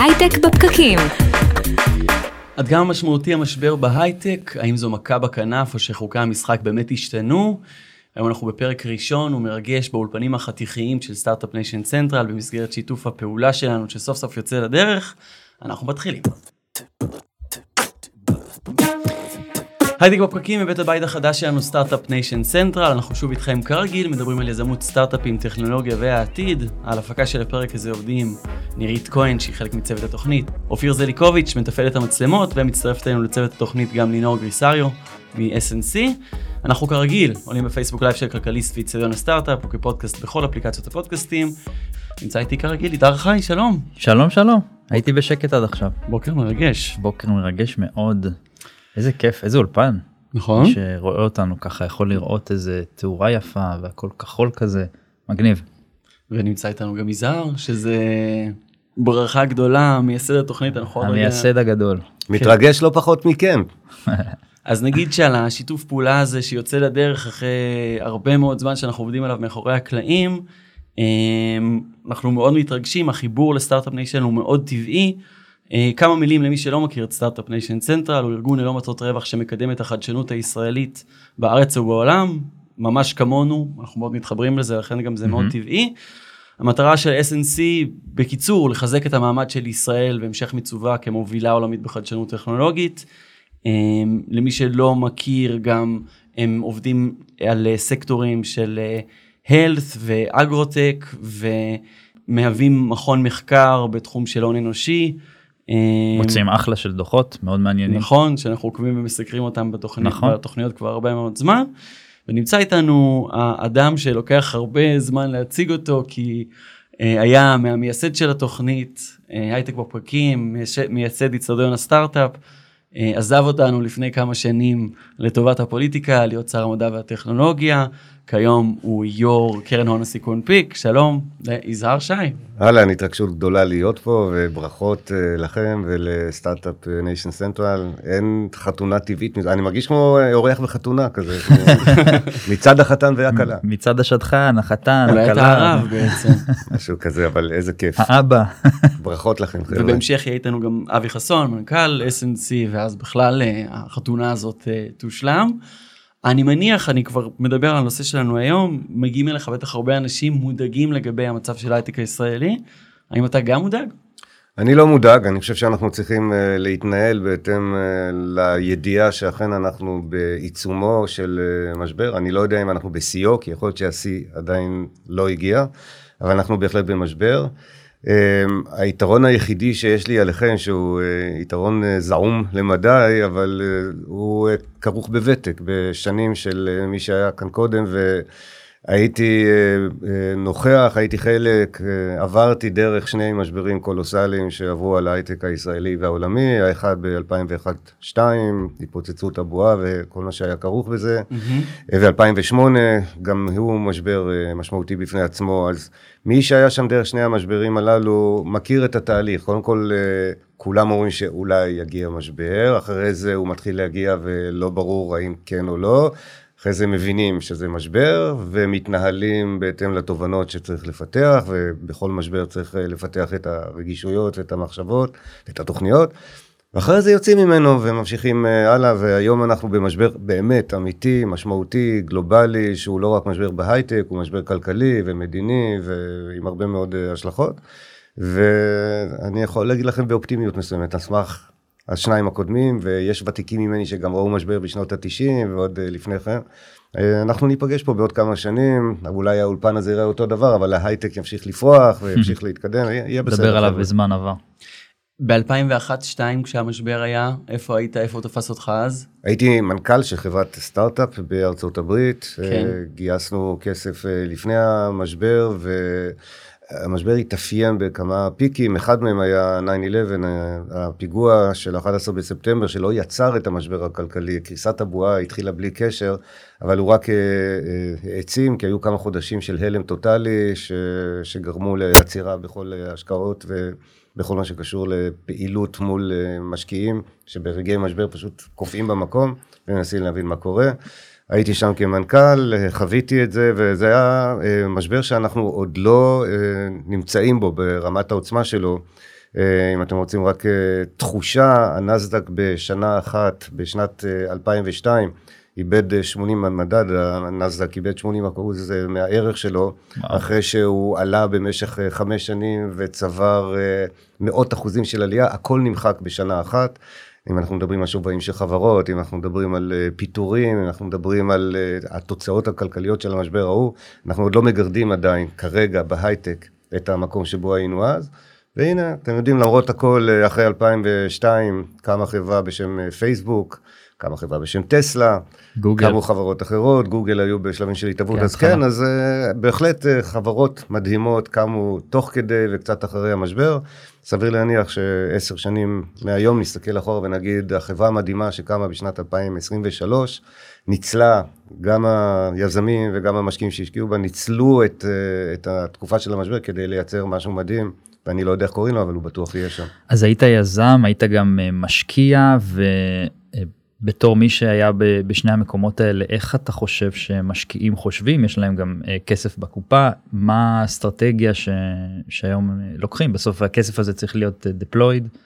הייטק בפקקים. עד כמה משמעותי המשבר בהייטק? האם זו מכה בכנף או שחוקי המשחק באמת השתנו? היום אנחנו בפרק ראשון ומרגש באולפנים החתיכיים של סטארט-אפ ניישן צנטרל במסגרת שיתוף הפעולה שלנו שסוף סוף יוצא לדרך. אנחנו מתחילים. הייטק בפקקים מבית הבית החדש שלנו סטארט-אפ ניישן צנטרל, אנחנו שוב איתכם כרגיל, מדברים על יזמות סטארט-אפים, טכנולוגיה והעתיד. על הפקה של הפרק הזה עובדים נירית כהן שהיא חלק מצוות התוכנית, אופיר זליקוביץ' מתפעל את המצלמות ומצטרפת אלינו לצוות התוכנית גם לינור גריסרו מ-SNC. אנחנו כרגיל עולים בפייסבוק live של כלכליסט ואצטדיון הסטארט-אפ וכפודקאסט בכל אפליקציות הפודקאסטים. נמצא איתי כרגיל עידן חי, שלום. שלום שלום, הייתי בשקט עד עכשיו. בוקר מרגש. בוקר מרגש מאוד. איזה כיף, איזה אולפן. נכון? מי שרואה אותנו ככה יכול לראות איזה תאורה יפה והכל כחול כזה, מגניב. ונמצא איתנו גם יזהר, שזה ברכה גדולה, מייסד התוכנית, אנחנו עוד רגע- המייסד הגדול. מתרגש לא פחות מכם. אז נגיד שעל השיתוף פעולה הזה שיוצא לדרך אחרי הרבה מאוד זמן שאנחנו עובדים עליו מאחורי הקלעים, אמ, אנחנו מאוד מתרגשים, החיבור לסטארט-אפ ניישן הוא מאוד טבעי. אה, כמה מילים למי שלא מכיר את סטארט-אפ ניישן צנטרל, הוא ארגון ללא מטרות רווח שמקדם את החדשנות הישראלית בארץ ובעולם, ממש כמונו, אנחנו מאוד מתחברים לזה, לכן גם זה מאוד. טבעי. המטרה של SNC, בקיצור, לחזק את המעמד של ישראל והמשך מיצובה כמובילה עולמית בחדשנות טכנולוגית. אמ, למי שלא מכיר, גם הם עובדים על אה, סקטורים של אה, health ואגרוטק, ומהווים מכון מחקר בתחום של הון אנושי. אמ, מוצאים אחלה של דוחות מאוד מעניינים. נכון, שאנחנו עוקבים ומסקרים אותם בתוכנית, נכון. בתוכניות כבר הרבה מאוד זמן. ונמצא איתנו האדם שלוקח הרבה זמן להציג אותו, כי אה, היה מהמייסד של התוכנית, אה, הייטק בפרקים, מייסד אצטדיון הסטארט-אפ, אה, עזב אותנו לפני כמה שנים לטובת הפוליטיקה, להיות שר המדע והטכנולוגיה, כיום הוא יו"ר קרן הון הסיכון פיק, שלום ליזהר שי. אהלן, התרגשות גדולה להיות פה, וברכות אה, לכם ולסטארט-אפ ניישן סנטרל. אין חתונה טבעית מזה. אני מרגיש כמו אה, אורח בחתונה כזה, מצד החתן והכלה, מצד השדכן, החתן, אולי אתה הכלה, הרב בעצם. משהו כזה, אבל איזה כיף. האבא. ברכות לכם, חבר'ה. ובהמשך יהיה איתנו גם אבי חסון, מנכ"ל SNC, ואז בכלל אה, החתונה הזאת אה, תושלם. אני מניח, אני כבר מדבר על הנושא שלנו היום, מגיעים אליך בטח הרבה אנשים מודאגים לגבי המצב של ההייטק הישראלי. האם אתה גם מודאג? אני לא מודאג, אני חושב שאנחנו צריכים uh, להתנהל בהתאם uh, לידיעה שאכן אנחנו בעיצומו של uh, משבר. אני לא יודע אם אנחנו בשיאו, כי יכול להיות שהשיא עדיין לא הגיע, אבל אנחנו בהחלט במשבר. Um, היתרון היחידי שיש לי עליכם, שהוא uh, יתרון uh, זעום למדי, אבל uh, הוא כרוך בוותק, בשנים של מי שהיה כאן קודם, ו... הייתי אה, אה, נוכח, הייתי חלק, אה, עברתי דרך שני משברים קולוסליים שעברו על ההייטק הישראלי והעולמי, האחד ב-2001-2002, התפוצצות הבועה וכל מה שהיה כרוך בזה, ו-2008 גם הוא משבר משמעותי בפני עצמו, אז מי שהיה שם דרך שני המשברים הללו מכיר את התהליך, קודם כל כולם אומרים שאולי יגיע משבר, אחרי זה הוא מתחיל להגיע ולא ברור האם כן או לא. אחרי זה מבינים שזה משבר, ומתנהלים בהתאם לתובנות שצריך לפתח, ובכל משבר צריך אה, לפתח את הרגישויות ואת המחשבות ואת התוכניות. ואחרי זה יוצאים ממנו וממשיכים אה, הלאה, והיום אנחנו במשבר באמת אמיתי, משמעותי, גלובלי, שהוא לא רק משבר בהייטק, הוא משבר כלכלי ומדיני ועם הרבה מאוד אה, השלכות. ואני יכול להגיד לכם באופטימיות מסוימת, על סמך השניים הקודמים, ויש ותיקים ממני שגם ראו משבר בשנות ה-90 ועוד אה, לפני כן. אה, אנחנו ניפגש פה בעוד כמה שנים, אולי האולפן הזה יראה אותו דבר, אבל ההייטק ימשיך לפרוח וימשיך להתקדם, יהיה בסדר. נדבר עליו. בזמן עבר. ב-2001-2002 כשהמשבר היה, איפה היית, איפה הוא תפס אותך אז? הייתי מנכ"ל של חברת סטארט-אפ בארצות הברית, כן. אה, גייסנו כסף לפני המשבר, והמשבר התאפיין בכמה פיקים, אחד מהם היה 9-11, אה, הפיגוע של 11 בספטמבר, שלא יצר את המשבר הכלכלי, קריסת הבועה התחילה בלי קשר, אבל הוא רק אה, אה, העצים, כי היו כמה חודשים של הלם טוטאלי, ש, שגרמו לעצירה בכל ההשקעות ו... בכל מה שקשור לפעילות מול משקיעים, שברגעי משבר פשוט קופאים במקום ומנסים להבין מה קורה. הייתי שם כמנכ"ל, חוויתי את זה, וזה היה אה, משבר שאנחנו עוד לא אה, נמצאים בו ברמת העוצמה שלו. אה, אם אתם רוצים רק תחושה, הנסדק בשנה אחת, בשנת 2002, איבד 80 מדד, הנסדק איבד 80 אחוז מהערך שלו, וואו. אחרי שהוא עלה במשך חמש שנים וצבר מאות אחוזים של עלייה, הכל נמחק בשנה אחת. אם אנחנו מדברים על שווים של חברות, אם אנחנו מדברים על אה, פיטורים, אם אנחנו מדברים על אה, התוצאות הכלכליות של המשבר ההוא, אנחנו עוד לא מגרדים עדיין כרגע בהייטק את המקום שבו היינו אז. והנה, אתם יודעים, למרות הכל, אה, אחרי 2002 קמה חברה בשם פייסבוק, קמה חברה בשם טסלה, גוגל. קמו חברות אחרות, גוגל היו בשלבים של התהוות, כן, אז כן, אז uh, בהחלט uh, חברות מדהימות קמו תוך כדי וקצת אחרי המשבר. סביר להניח שעשר שנים מהיום נסתכל אחורה ונגיד, החברה המדהימה שקמה בשנת 2023, ניצלה, גם היזמים וגם המשקיעים שהשקיעו בה, ניצלו את, uh, את התקופה של המשבר כדי לייצר משהו מדהים. ואני לא יודע איך קוראים לו, אבל הוא בטוח יהיה שם. אז היית יזם, היית גם משקיע, ו... בתור מי שהיה בשני המקומות האלה, איך אתה חושב שמשקיעים חושבים? יש להם גם uh, כסף בקופה, מה האסטרטגיה ש, שהיום uh, לוקחים? בסוף הכסף הזה צריך להיות uh, deployed,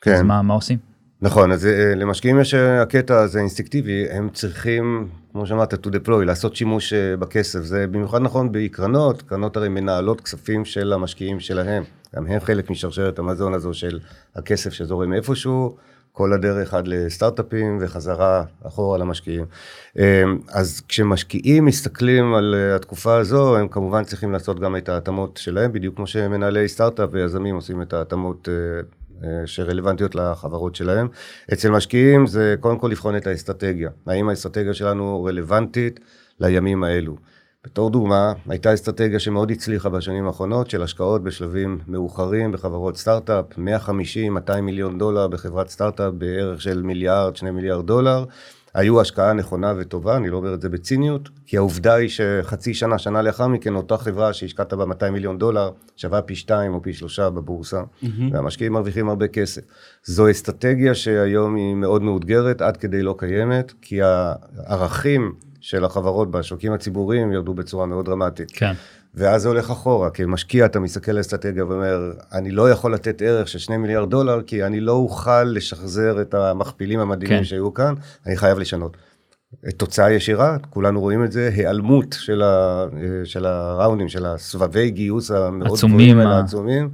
כן. אז מה, מה עושים? נכון, אז למשקיעים יש הקטע הזה אינסטינקטיבי, הם צריכים, כמו שאמרת, to deploy, לעשות שימוש בכסף. זה במיוחד נכון בקרנות, קרנות הרי מנהלות כספים של המשקיעים שלהם. גם הם חלק משרשרת המזון הזו של הכסף שזורם איפשהו. כל הדרך עד לסטארט-אפים וחזרה אחורה למשקיעים. אמ, אז כשמשקיעים מסתכלים על אה, התקופה הזו, הם כמובן צריכים לעשות גם את ההתאמות שלהם, בדיוק כמו שמנהלי סטארט-אפ ויזמים עושים את ההתאמות אה, אה, שרלוונטיות לחברות שלהם. אצל משקיעים זה קודם כל לבחון את האסטרטגיה. האם האסטרטגיה שלנו רלוונטית לימים האלו. בתור דוגמה, הייתה אסטרטגיה שמאוד הצליחה בשנים האחרונות של השקעות בשלבים מאוחרים בחברות סטארט-אפ, 150-200 מיליון דולר בחברת סטארט-אפ בערך של מיליארד, שני מיליארד דולר. היו השקעה נכונה וטובה, אני לא אומר את זה בציניות, כי העובדה היא שחצי שנה, שנה לאחר מכן, אותה חברה שהשקעת בה 200 מיליון דולר, שווה פי שתיים או פי שלושה בבורסה, mm-hmm. והמשקיעים מרוויחים הרבה כסף. זו אסטרטגיה שהיום היא מאוד מאותגרת, עד כדי לא קיימת, כי הערכים של החברות בשווקים הציבוריים ירדו בצורה מאוד דרמטית. כן. ואז זה הולך אחורה, כי משקיע אתה מסתכל על אסטרטגיה ואומר, אני לא יכול לתת ערך של 2 מיליארד דולר, כי אני לא אוכל לשחזר את המכפילים המדהימים כן. שהיו כאן, אני חייב לשנות. תוצאה ישירה, כולנו רואים את זה, היעלמות של, ה, של הראונדים, של הסבבי גיוס המאוד גבוהים האלה, העצומים.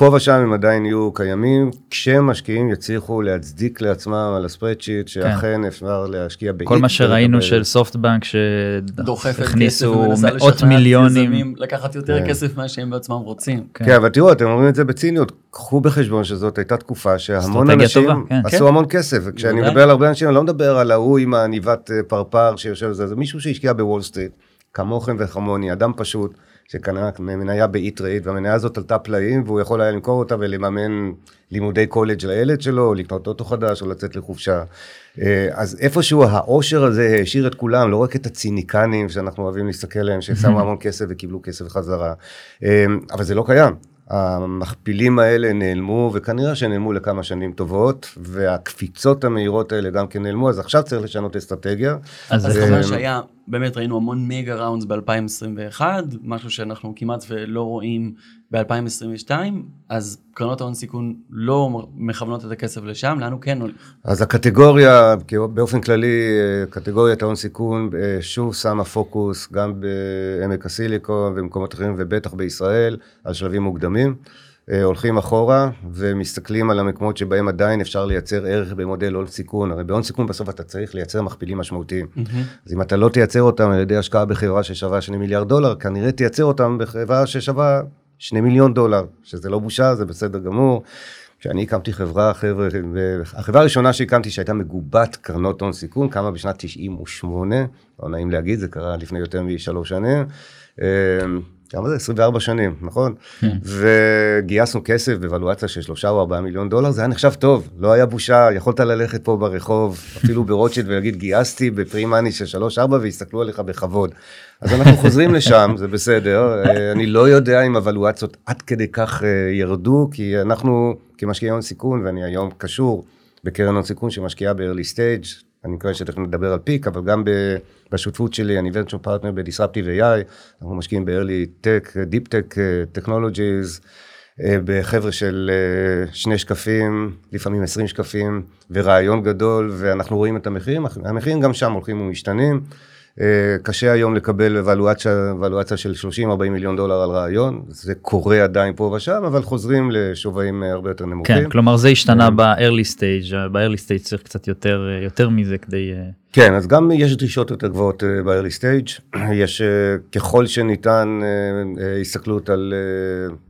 פה ושם הם עדיין יהיו קיימים, כשמשקיעים יצליחו להצדיק לעצמם על הספרדשיט, כן. שאכן כן. אפשר להשקיע באיט. כל מה שראינו. של סופטבנק, שהכניסו מאות מיליונים. לקחת יותר כן. כסף ממה שהם בעצמם רוצים. כן. כן, אבל תראו, אתם אומרים את זה בציניות, קחו בחשבון שזאת הייתה תקופה שהמון אנשים טובה, כן. עשו כן. המון כסף, וכשאני מדבר על הרבה אנשים, אני לא מדבר על ההוא עם העניבת אה, פרפר שיושב בזה, זה מישהו שהשקיע בוול סטריט, כמוכם וכמוני, אדם פשוט. שקנה מניה ב-E-Trade, והמניה הזאת עלתה פלאים, והוא יכול היה למכור אותה ולממן לימודי קולג' לילד שלו, או לקנות אוטו חדש, או לצאת לחופשה. אה, אז איפשהו העושר הזה העשיר את כולם, לא רק את הציניקנים שאנחנו אוהבים להסתכל עליהם, ששמו המון כסף וקיבלו כסף חזרה. אה, אבל זה לא קיים. המכפילים האלה נעלמו, וכנראה שנעלמו לכמה שנים טובות, והקפיצות המהירות האלה גם כן נעלמו, אז עכשיו צריך לשנות אסטרטגיה. אז זה אומר שהיה, באמת ראינו המון מגה ראונדס ב-2021, משהו שאנחנו כמעט ולא רואים ב-2022, אז קרנות ההון סיכון לא מכוונות את הכסף לשם, לאן הוא כן הולך? אז הקטגוריה, באופן כללי, קטגוריית ההון סיכון אה, שוב שמה פוקוס גם בעמק הסיליקון ובמקומות אחרים, ובטח בישראל, על שלבים מוקדמים. אה, הולכים אחורה ומסתכלים על המקומות שבהם עדיין אפשר לייצר ערך במודל הון סיכון. הרי בהון סיכון בסוף אתה צריך לייצר מכפילים משמעותיים. Mm-hmm. אז אם אתה לא תייצר אותם על ידי השקעה בחברה ששווה 2 מיליארד דולר, כנראה תייצר אותם בחברה ששווה שני מיליון דולר, שזה לא בושה, זה בסדר גמור. כשאני הקמתי חברה, חבר'ה, החברה הראשונה שהקמתי שהייתה מגובת קרנות הון סיכון, קמה בשנת 98, לא נעים להגיד, זה קרה לפני יותר משלוש שנים. כמה זה? 24 שנים, נכון? כן. וגייסנו כסף בוולואציה של 3 או 4 מיליון דולר, זה היה נחשב טוב, לא היה בושה, יכולת ללכת פה ברחוב, אפילו ברוטשילד ולהגיד, גייסתי בפרי מאני של 3-4 והסתכלו עליך בכבוד. אז אנחנו חוזרים לשם, זה בסדר, אה, אני לא יודע אם הוולואציות עד כדי כך אה, ירדו, כי אנחנו כמשקיעי הון סיכון, ואני היום קשור בקרן הון סיכון שמשקיעה ב-early stage, אני מקווה שתכף נדבר על פיק, אבל גם בשותפות שלי, אני ונצ'ר פרטנר בדיסרפטיב AI, אנחנו משקיעים ב-early tech, deep tech technologies, בחבר'ה של שני שקפים, לפעמים עשרים שקפים, ורעיון גדול, ואנחנו רואים את המחירים, המחירים גם שם הולכים ומשתנים. אה, קשה היום לקבל אבלואציה של 30-40 מיליון דולר על רעיון, זה קורה עדיין פה ושם, אבל חוזרים לשווים אה, הרבה יותר נמוכים. כן, כלומר זה השתנה אה, ב-early stage, ב-early stage צריך קצת יותר, יותר מזה כדי... כן, אז גם יש דרישות יותר גבוהות ב-early stage, יש ככל שניתן הסתכלות על,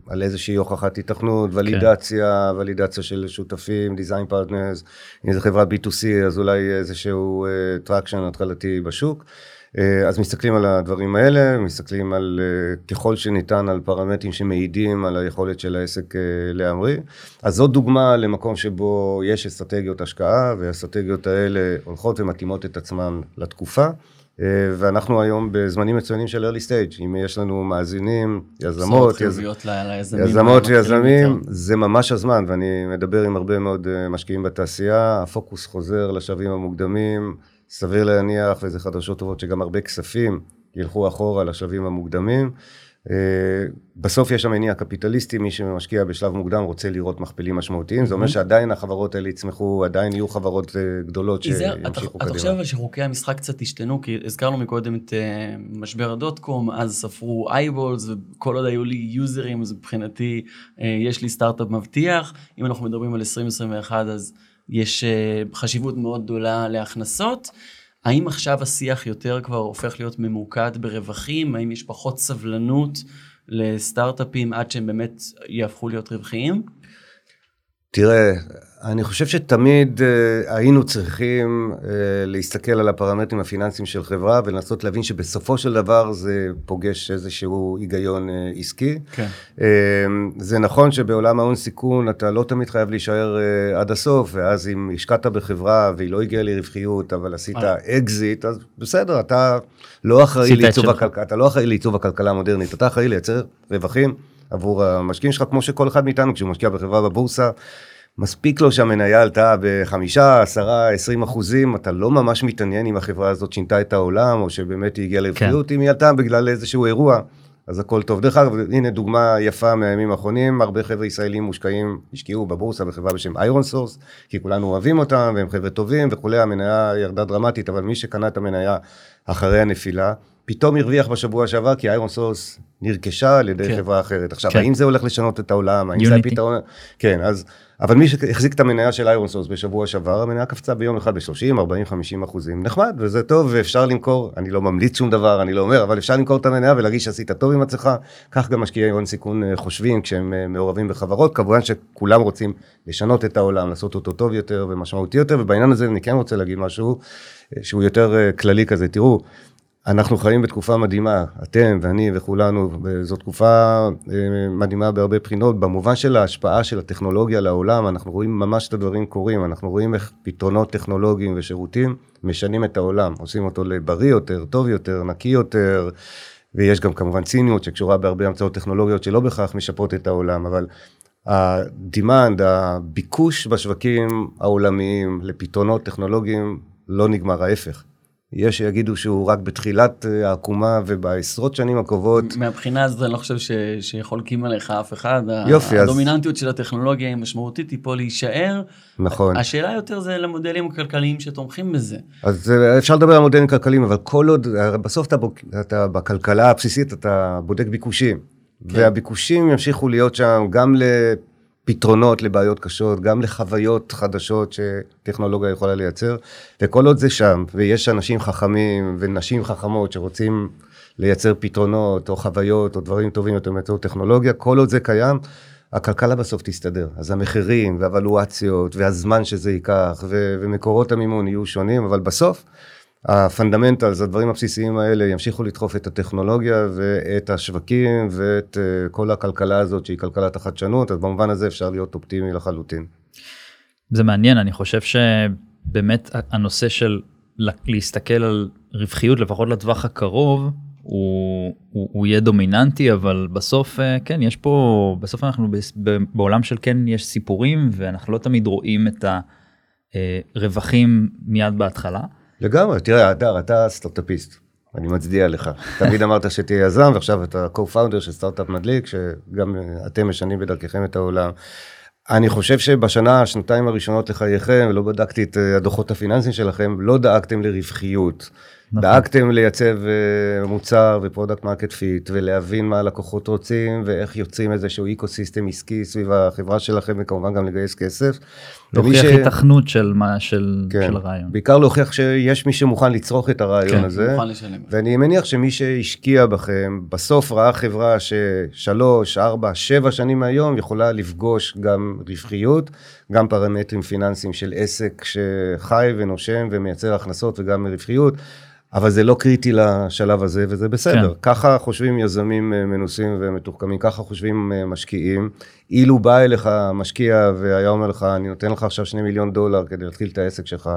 על איזושהי הוכחת התכנות, ולידציה, כן. ולידציה של שותפים, design partners, אם זו חברת B2C אז אולי איזשהו traction התחלתי בשוק. אה, אז מסתכלים על הדברים האלה, מסתכלים על אה, ככל שניתן על פרמטרים שמעידים על היכולת של העסק אה, להמריא. אז זאת דוגמה למקום שבו יש אסטרטגיות השקעה, והאסטרטגיות האלה הולכות ומתאימות את עצמן לתקופה. ואנחנו היום בזמנים מצוינים של early stage, אם יש לנו מאזינים, יזמות, יז... יזמות ויזמים, זה ממש הזמן, ואני מדבר עם הרבה מאוד משקיעים בתעשייה, הפוקוס חוזר לשלבים המוקדמים, סביר להניח, וזה חדשות טובות, שגם הרבה כספים ילכו אחורה לשלבים המוקדמים. Uh, בסוף יש שם מניע קפיטליסטי, מי שמשקיע בשלב מוקדם רוצה לראות מכפילים משמעותיים, זה אומר שעדיין החברות האלה יצמחו, עדיין יהיו חברות uh, גדולות שימשיכו קדימה. אתה חושב אבל שחוקי המשחק קצת השתנו, כי הזכרנו מקודם את uh, משבר הדוט קום, אז ספרו אייבולס, וכל עוד היו לי יוזרים, אז מבחינתי יש לי סטארט-אפ מבטיח, אם אנחנו מדברים על 2021 אז... יש אה, חשיבות מאוד גדולה להכנסות. האם עכשיו השיח יותר כבר הופך להיות ממוקד ברווחים? האם יש פחות סבלנות לסטארט-אפים עד שהם באמת יהפכו להיות רווחיים? תראה, אני חושב שתמיד uh, היינו צריכים uh, להסתכל על הפרמטרים הפיננסיים של חברה ולנסות להבין שבסופו של דבר זה פוגש איזשהו היגיון uh, עסקי. כן. Uh, זה נכון שבעולם ההון סיכון אתה לא תמיד חייב להישאר uh, עד הסוף, ואז אם השקעת בחברה והיא לא הגיעה לרווחיות, אבל עשית אקזיט, אז בסדר, אתה לא אחראי לעיצוב הכלכלה, אתה לא אחראי לעיצוב הכלכלה המודרנית, אתה אחראי לייצר רווחים. עבור המשקיעים שלך, כמו שכל אחד מאיתנו, כשהוא משקיע בחברה בבורסה, מספיק לו שהמניה עלתה בחמישה, עשרה, עשרים אחוזים, אתה לא ממש מתעניין אם החברה הזאת שינתה את העולם, או שבאמת היא הגיעה לרווחיות, כן. אם היא עלתה בגלל איזשהו אירוע, אז הכל טוב. דרך אגב, הנה דוגמה יפה מהימים האחרונים, הרבה חבר'ה ישראלים מושקעים, השקיעו בבורסה בחברה בשם איירון סורס, כי כולנו אוהבים אותם, והם חבר'ה טובים וכולי, המניה ירדה דרמטית, אבל מי שקנה את המניה אחרי הנפילה, פתאום הרוויח בשבוע שעבר, כי איירון סורס נרכשה על ידי כן. חברה אחרת. עכשיו, כן. האם זה הולך לשנות את העולם? האם זה הפתרון? כן, אז... אבל מי שהחזיק את המניה של איירון סורס בשבוע שעבר, המניה קפצה ביום אחד ב-30, 40, 50 אחוזים. נחמד, וזה טוב, ואפשר למכור, אני לא ממליץ שום דבר, אני לא אומר, אבל אפשר למכור את המניה ולהגיד שעשית טוב עם עצמך. כך גם משקיעי הון סיכון אה, חושבים כשהם אה, מעורבים בחברות. כמובן שכולם רוצים לשנות את העולם, לעשות אותו טוב יותר ומשמעותי יותר, ובעניין הזה אני כן רוצה להגיד משהו אה, שהוא יותר כללי כזה. תראו, אנחנו חיים בתקופה מדהימה, אתם ואני וכולנו, זו תקופה אה, מדהימה בהרבה בחינות, במובן של ההשפעה של הטכנולוגיה לעולם, אנחנו רואים ממש את הדברים קורים, אנחנו רואים איך פתרונות טכנולוגיים ושירותים משנים את העולם, עושים אותו לבריא יותר, טוב יותר, נקי יותר, ויש גם כמובן ציניות שקשורה בהרבה המצאות טכנולוגיות שלא בהכרח משפרות את העולם, אבל ה-demand, הביקוש בשווקים העולמיים לפתרונות טכנולוגיים לא נגמר, ההפך. יש שיגידו שהוא רק בתחילת אה, העקומה ובעשרות שנים הקרובות. מהבחינה הזאת אני לא חושב ש... שחולקים עליך אף אחד. יופי. הדומיננטיות אז... של הטכנולוגיה היא משמעותית, היא פה להישאר. נכון. השאלה יותר זה למודלים הכלכליים שתומכים בזה. אז אה, אפשר לדבר על מודלים כלכליים, אבל כל עוד, בסוף אתה, אתה בכלכלה הבסיסית אתה בודק ביקושים. כן. והביקושים ימשיכו להיות שם גם פתרונות לבעיות קשות, גם לחוויות חדשות שטכנולוגיה יכולה לייצר, וכל עוד זה שם, ויש אנשים חכמים ונשים חכמות שרוצים לייצר פתרונות או חוויות או דברים טובים יותר באמצעות טכנולוגיה, כל עוד זה קיים, הכלכלה בסוף תסתדר. אז המחירים וה valuations והזמן שזה ייקח ומקורות המימון יהיו שונים, אבל בסוף ה fundamentals, הדברים הבסיסיים האלה ימשיכו לדחוף את הטכנולוגיה ואת השווקים ואת אה, כל הכלכלה הזאת שהיא כלכלת החדשנות, אז במובן הזה אפשר להיות אופטימי לחלוטין. זה מעניין, אני חושב שבאמת הנושא של להסתכל על רווחיות לפחות לטווח הקרוב הוא, הוא, הוא יהיה דומיננטי אבל בסוף אה, כן יש פה בסוף אנחנו בעולם של כן יש סיפורים ואנחנו לא תמיד רואים את הרווחים אה, מיד בהתחלה. לגמרי, תראה, הדר, אתה סטארט-אפיסט. אני מצדיע לך. תמיד אמרת שתהיה יזם, ועכשיו אתה co-founder של סטארט-אפ מדליק, שגם אתם משנים בדרככם את העולם. אני חושב שבשנה, שנתיים הראשונות לחייכם, לא בדקתי את אה, הדוחות הפיננסיים שלכם, לא דאגתם לרווחיות. נכון. דאגתם לייצב uh, מוצר ו product market fit, ולהבין מה הלקוחות רוצים, ואיך יוצרים איזשהו ecosystem עסקי סביב החברה שלכם, וכמובן גם לגייס כסף. להוכיח ש... היתכנות של מה, של, כן, של הרעיון. בעיקר להוכיח שיש מי שמוכן לצרוך את הרעיון כן, הזה. מוכן לשלם. ואני מניח שמי שהשקיע בכם, בסוף ראה חברה ששלוש, ארבע, שבע שנים מהיום, יכולה לפגוש גם רווחיות, גם פרמטרים פיננסיים של עסק שחי ונושם ומייצר הכנסות וגם רווחיות. אבל זה לא קריטי לשלב הזה, וזה בסדר. כן. ככה חושבים יזמים אה, מנוסים ומתוחכמים, ככה חושבים אה, משקיעים. אילו בא אליך משקיע והיה אומר לך, אני נותן לך עכשיו שני מיליון דולר כדי להתחיל את העסק שלך,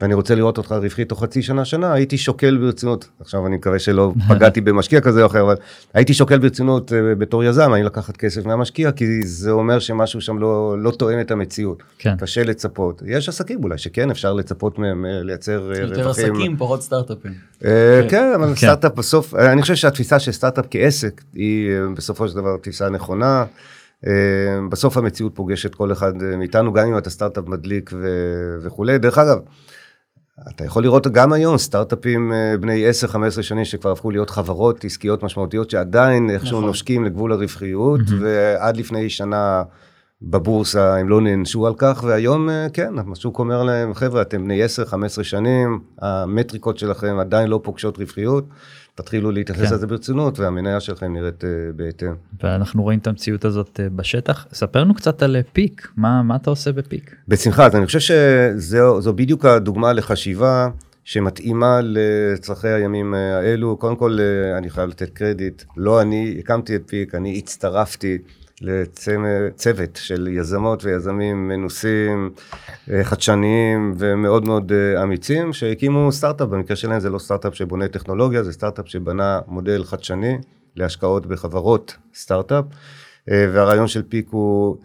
ואני רוצה לראות אותך רווחי תוך חצי שנה, שנה, הייתי שוקל ברצינות, עכשיו אני מקווה שלא פגעתי במשקיע כזה או אחר, אבל הייתי שוקל ברצינות אה, בתור יזם, האם לקחת כסף מהמשקיע, כי זה אומר שמשהו שם לא, לא תואם את המציאות. כן. קשה לצפות. יש עסקים אולי שכן, אפשר לצפות מהם אה, לייצר אה, רווחים. יותר עסקים, פחות סטארט-אפים. כן, אבל כן. סטארט-אפ בסוף, אני חושב שהתפיסה של סטארט-אפ כעסק, היא בסופו של דבר תפיסה נכונה. בסוף המציאות פוגשת כל אחד מאיתנו, גם אם אתה סטארט-אפ מדליק וכולי. דרך אגב, אתה יכול לראות גם היום סטארט-אפים אה, בני 10-15 שנים שכבר הפכו להיות חברות עסקיות משמעותיות שעדיין איכשהו נכון. נושקים לגבול הרווחיות, mm-hmm. ועד לפני שנה בבורסה הם לא נענשו על כך, והיום אה, כן, השוק אומר להם, חבר'ה, אתם בני 10-15 שנים, המטריקות שלכם עדיין לא פוגשות רווחיות, תתחילו להתייחס כן. לזה ברצינות, והמניה שלכם נראית uh, בהתאם. ואנחנו רואים את המציאות הזאת uh, בשטח. ספר לנו קצת על פיק, מה, מה אתה עושה בפיק? בשמחה, אז אני חושב שזו בדיוק הדוגמה לחשיבה. שמתאימה לצרכי הימים האלו. קודם כל, אני חייב לתת קרדיט, לא אני הקמתי את פיק, אני הצטרפתי לצוות של יזמות ויזמים מנוסים, אה, חדשניים ומאוד מאוד אה, אמיצים, שהקימו סטארט-אפ, במקרה שלהם זה לא סטארט-אפ שבונה טכנולוגיה, זה סטארט-אפ שבנה מודל חדשני להשקעות בחברות סטארט-אפ, אה, והרעיון של פיק הוא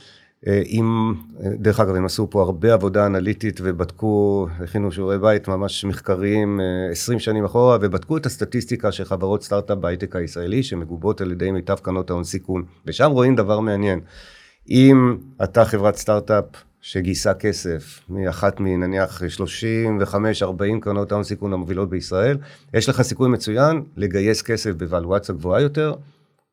אם, אה, דרך אגב, הם עשו פה הרבה עבודה אנליטית ובדקו, הכינו שיעורי בית ממש מחקריים 20 אה, שנים אחורה, ובדקו את הסטטיסטיקה של חברות סטארט-אפ בהייטק הישראלי, שמגובות על ידי מיטב קרנות ההון סיכון. ושם רואים דבר מעניין. אם אתה חברת סטארט-אפ שגייסה כסף מאחת מנניח 35-40 קרנות ההון סיכון המובילות בישראל, יש לך סיכוי מצוין לגייס כסף בוואלואציה גבוהה יותר,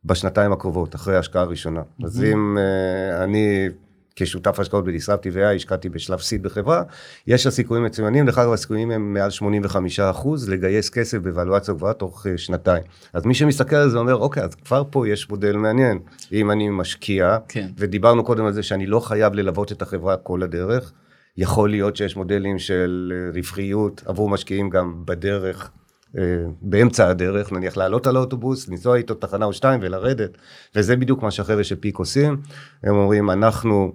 בשנתיים הקרובות, אחרי ההשקעה הראשונה. Mm-hmm. אז אם uh, אני כשותף השקעות בדיסרפטי ו-AI השקעתי בשלב סיד בחברה, יש לה סיכויים מצוינים, דרך אגב הסיכויים הם מעל 85 אחוז לגייס כסף בוואלואציה גבוהה תוך uh, שנתיים. אז מי שמסתכל על זה אומר, אוקיי, אז כבר פה יש מודל מעניין. אם אני משקיע, כן. ודיברנו קודם על זה שאני לא חייב ללוות את החברה כל הדרך, יכול להיות שיש מודלים של אה, רווחיות עבור משקיעים גם בדרך. אה, באמצע הדרך, נניח לעלות על האוטובוס, לנסוע איתו תחנה או שתיים ולרדת, וזה בדיוק מה שהחבר'ה של פיק עושים. הם אומרים, אנחנו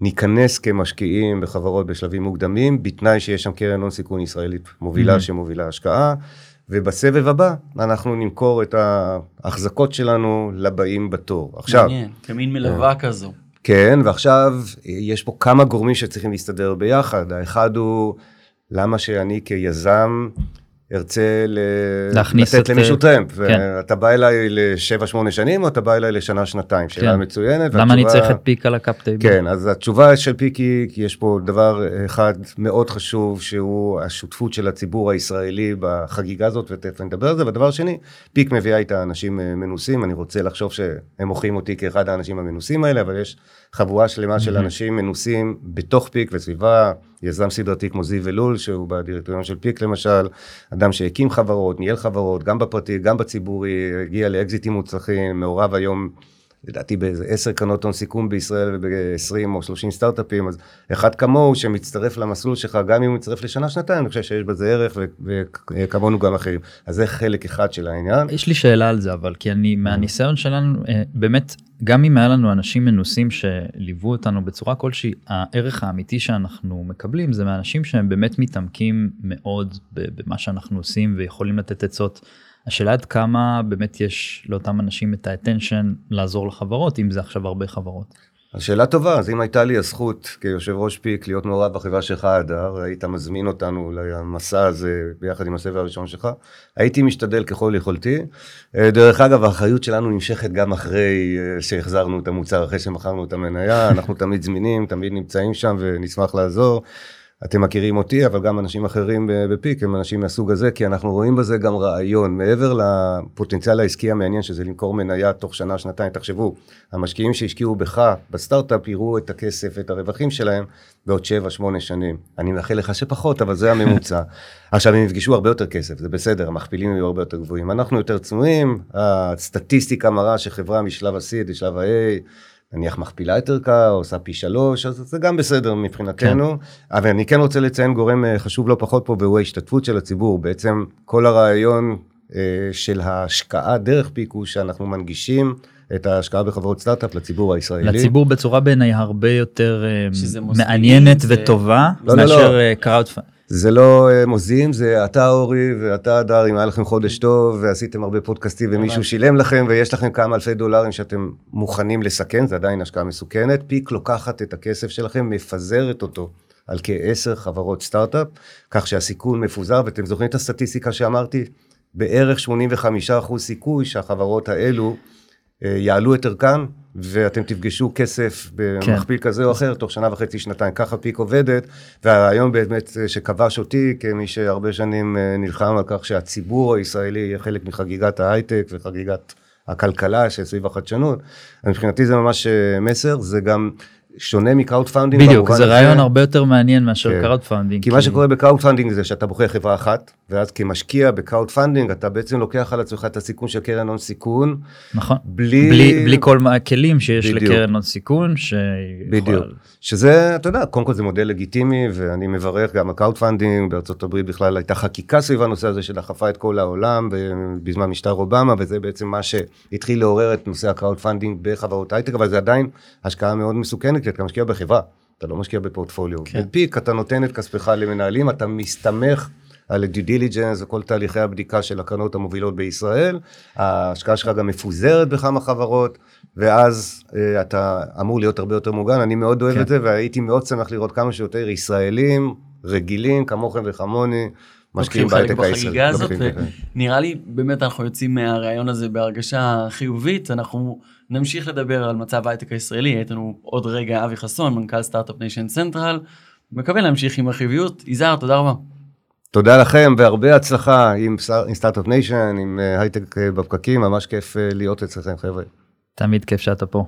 ניכנס כמשקיעים בחברות בשלבים מוקדמים, בתנאי שיש שם קרן הון סיכון ישראלית מובילה mm-hmm. שמובילה השקעה, ובסבב הבא אנחנו נמכור את ההחזקות שלנו לבאים בתור. עכשיו... מעניין, כמין מלווה כזו. כן, ועכשיו יש פה כמה גורמים שצריכים להסתדר ביחד. האחד הוא... למה שאני כיזם ארצה להכניס לתת למישהו טרמפ, כן. ואתה בא אליי לשבע שמונה שנים או אתה בא אליי לשנה שנתיים, שאלה כן. מצוינת. למה והתשובה... אני צריך את פיק על ה cap table? כן, אז התשובה של פיק היא, כי יש פה דבר אחד מאוד חשוב, שהוא השותפות של הציבור הישראלי בחגיגה הזאת, ותכף נדבר על זה, והדבר שני, פיק מביאה איתה אנשים אה, מנוסים, אני רוצה לחשוב שהם מוכרים אותי כאחד האנשים המנוסים האלה, אבל יש חבורה שלמה של אנשים מנוסים בתוך פיק וסביבה, יזם סדרתי כמו זיו אלול, שהוא בדירקטוריון של פיק למשל, אדם שהקים חברות, ניהל חברות, גם בפרטי, גם בציבורי, הגיע לאקזיטים מוצלחים, מעורב היום לדעתי באיזה עשר קרנות הון סיכון בישראל וב-20 או 30 סטארט-אפים, אז אחד כמוהו שמצטרף למסלול שלך, גם אם הוא מצטרף לשנה-שנתיים, אני חושב שיש בזה ערך וכמונו גם אחרים. אז זה חלק אחד של העניין. יש לי שאלה על זה, אבל כי אני, מהניסיון שלנו, אה, באמת, גם אם היה לנו אנשים מנוסים שליוו אותנו בצורה כלשהי, הערך האמיתי שאנחנו מקבלים זה מאנשים שהם באמת מתעמקים מאוד במה שאנחנו עושים ויכולים לתת עצות. השאלה עד כמה באמת יש לאותם אנשים את האטנשן לעזור לחברות אם זה עכשיו הרבה חברות. אז שאלה טובה, אז אם הייתה לי הזכות כיושב ראש פיק להיות מעורב בחברה שלך, הדר, היית מזמין אותנו למסע הזה ביחד עם הסבב הראשון שלך, הייתי משתדל ככל יכולתי. אה, דרך אגב, האחריות שלנו נמשכת גם אחרי אה, שהחזרנו את המוצר, אחרי שמכרנו את המניה, אנחנו תמיד זמינים, תמיד נמצאים שם ונשמח לעזור. אתם מכירים אותי, אבל גם אנשים אחרים בפיק הם אנשים מהסוג הזה, כי אנחנו רואים בזה גם רעיון. מעבר לפוטנציאל העסקי המעניין, שזה למכור מניה תוך שנה, שנתיים, תחשבו, המשקיעים שהשקיעו בך בסטארט-אפ יראו את הכסף, את הרווחים שלהם, בעוד 7-8 שנים. אני מאחל לך שפחות, אבל זה הממוצע. עכשיו, הם יפגשו הרבה יותר כסף, זה בסדר, המכפילים יהיו הרבה יותר גבוהים. אנחנו יותר צנועים, הסטטיסטיקה מראה שחברה משלב ה-C לשלב ה-A, נניח מכפילה את ערכה, או עושה פי שלוש, אז זה גם בסדר מבחינתנו. כן. אבל אני כן רוצה לציין גורם אה, חשוב לא פחות פה, והוא ההשתתפות של הציבור. בעצם כל הרעיון אה, של ההשקעה דרך פיק הוא שאנחנו מנגישים את ההשקעה בחברות סטארט-אפ לציבור הישראלי. לציבור בצורה בעיניי הרבה יותר אה, מעניינת זה... וטובה, לא, מאשר לא, לא. crowdfund. זה לא אה, מוזים, זה אתה אורי ואתה הדר, אם היה לכם חודש טוב ועשיתם הרבה פודקאסטים ומישהו שילם לכם ויש לכם כמה אלפי דולרים שאתם מוכנים לסכן, זה עדיין השקעה מסוכנת. פיק לוקחת את הכסף שלכם, מפזרת אותו על כעשר חברות סטארט-אפ, כך שהסיכון מפוזר, ואתם זוכרים את הסטטיסטיקה שאמרתי? בערך 85% סיכוי שהחברות האלו אה, יעלו את ערכן, ואתם תפגשו כסף במכפיל כן. כזה או אחר תוך שנה וחצי, שנתיים. ככה פיק עובדת, והרעיון באמת אה, שכבש אותי, כמי שהרבה שנים אה, נלחם על כך שהציבור הישראלי יהיה חלק מחגיגת ההייטק וחגיגת הכלכלה שסביב החדשנות, מבחינתי זה ממש מסר, זה גם... שונה מ crowdfunding. בדיוק, זה רעיון הרבה יותר מעניין מאשר כן. crowdfunding. כי, כי מה שקורה ב crowdfunding זה שאתה בוחר חברה אחת, ואז כמשקיע ב crowdfunding אתה בעצם לוקח על עצמך את הסיכון של קרן הון סיכון. נכון. בלי, בלי, בלי כל הכלים שיש בדיוק. לקרן הון סיכון. שיכול... בדיוק. שזה, אתה יודע, קודם כל זה מודל לגיטימי, ואני מברך גם ה crowdfunding, בארצות הברית בכלל הייתה חקיקה סביב הנושא הזה שדחפה את כל העולם, בזמן משטר אובמה, וזה בעצם מה שהתחיל לעורר את נושא ה crowdfunding בחברות הייטק, אבל זה עדיין השקעה מאוד מסוכנת, כי אתה משקיע בחברה, אתה לא משקיע בפורטפוליו. כן. בפיק אתה נותן את כספך למנהלים, אתה מסתמך על due diligence וכל תהליכי הבדיקה של הקרנות המובילות בישראל, ההשקעה שלך גם מפוזרת בכמה חברות, ואז אה, אתה אמור להיות הרבה יותר מוגן, אני מאוד אוהב כן. את זה, והייתי מאוד שמח לראות כמה שיותר ישראלים רגילים כמוכם וכמוני. משקיעים בהייטק הישראלי. הזאת, ונראה לי באמת אנחנו יוצאים מהרעיון הזה בהרגשה חיובית, אנחנו נמשיך לדבר על מצב ההייטק הישראלי, יהיה איתנו עוד רגע אבי חסון, מנכ"ל Start-Up Nation Central, מקווה להמשיך עם החיוביות, יזהר תודה רבה. תודה לכם והרבה הצלחה עם, עם Start-Up Nation, עם אה, הייטק אה, בפקקים, ממש כיף אה, להיות אצלכם חבר'ה. תמיד כיף שאתה פה.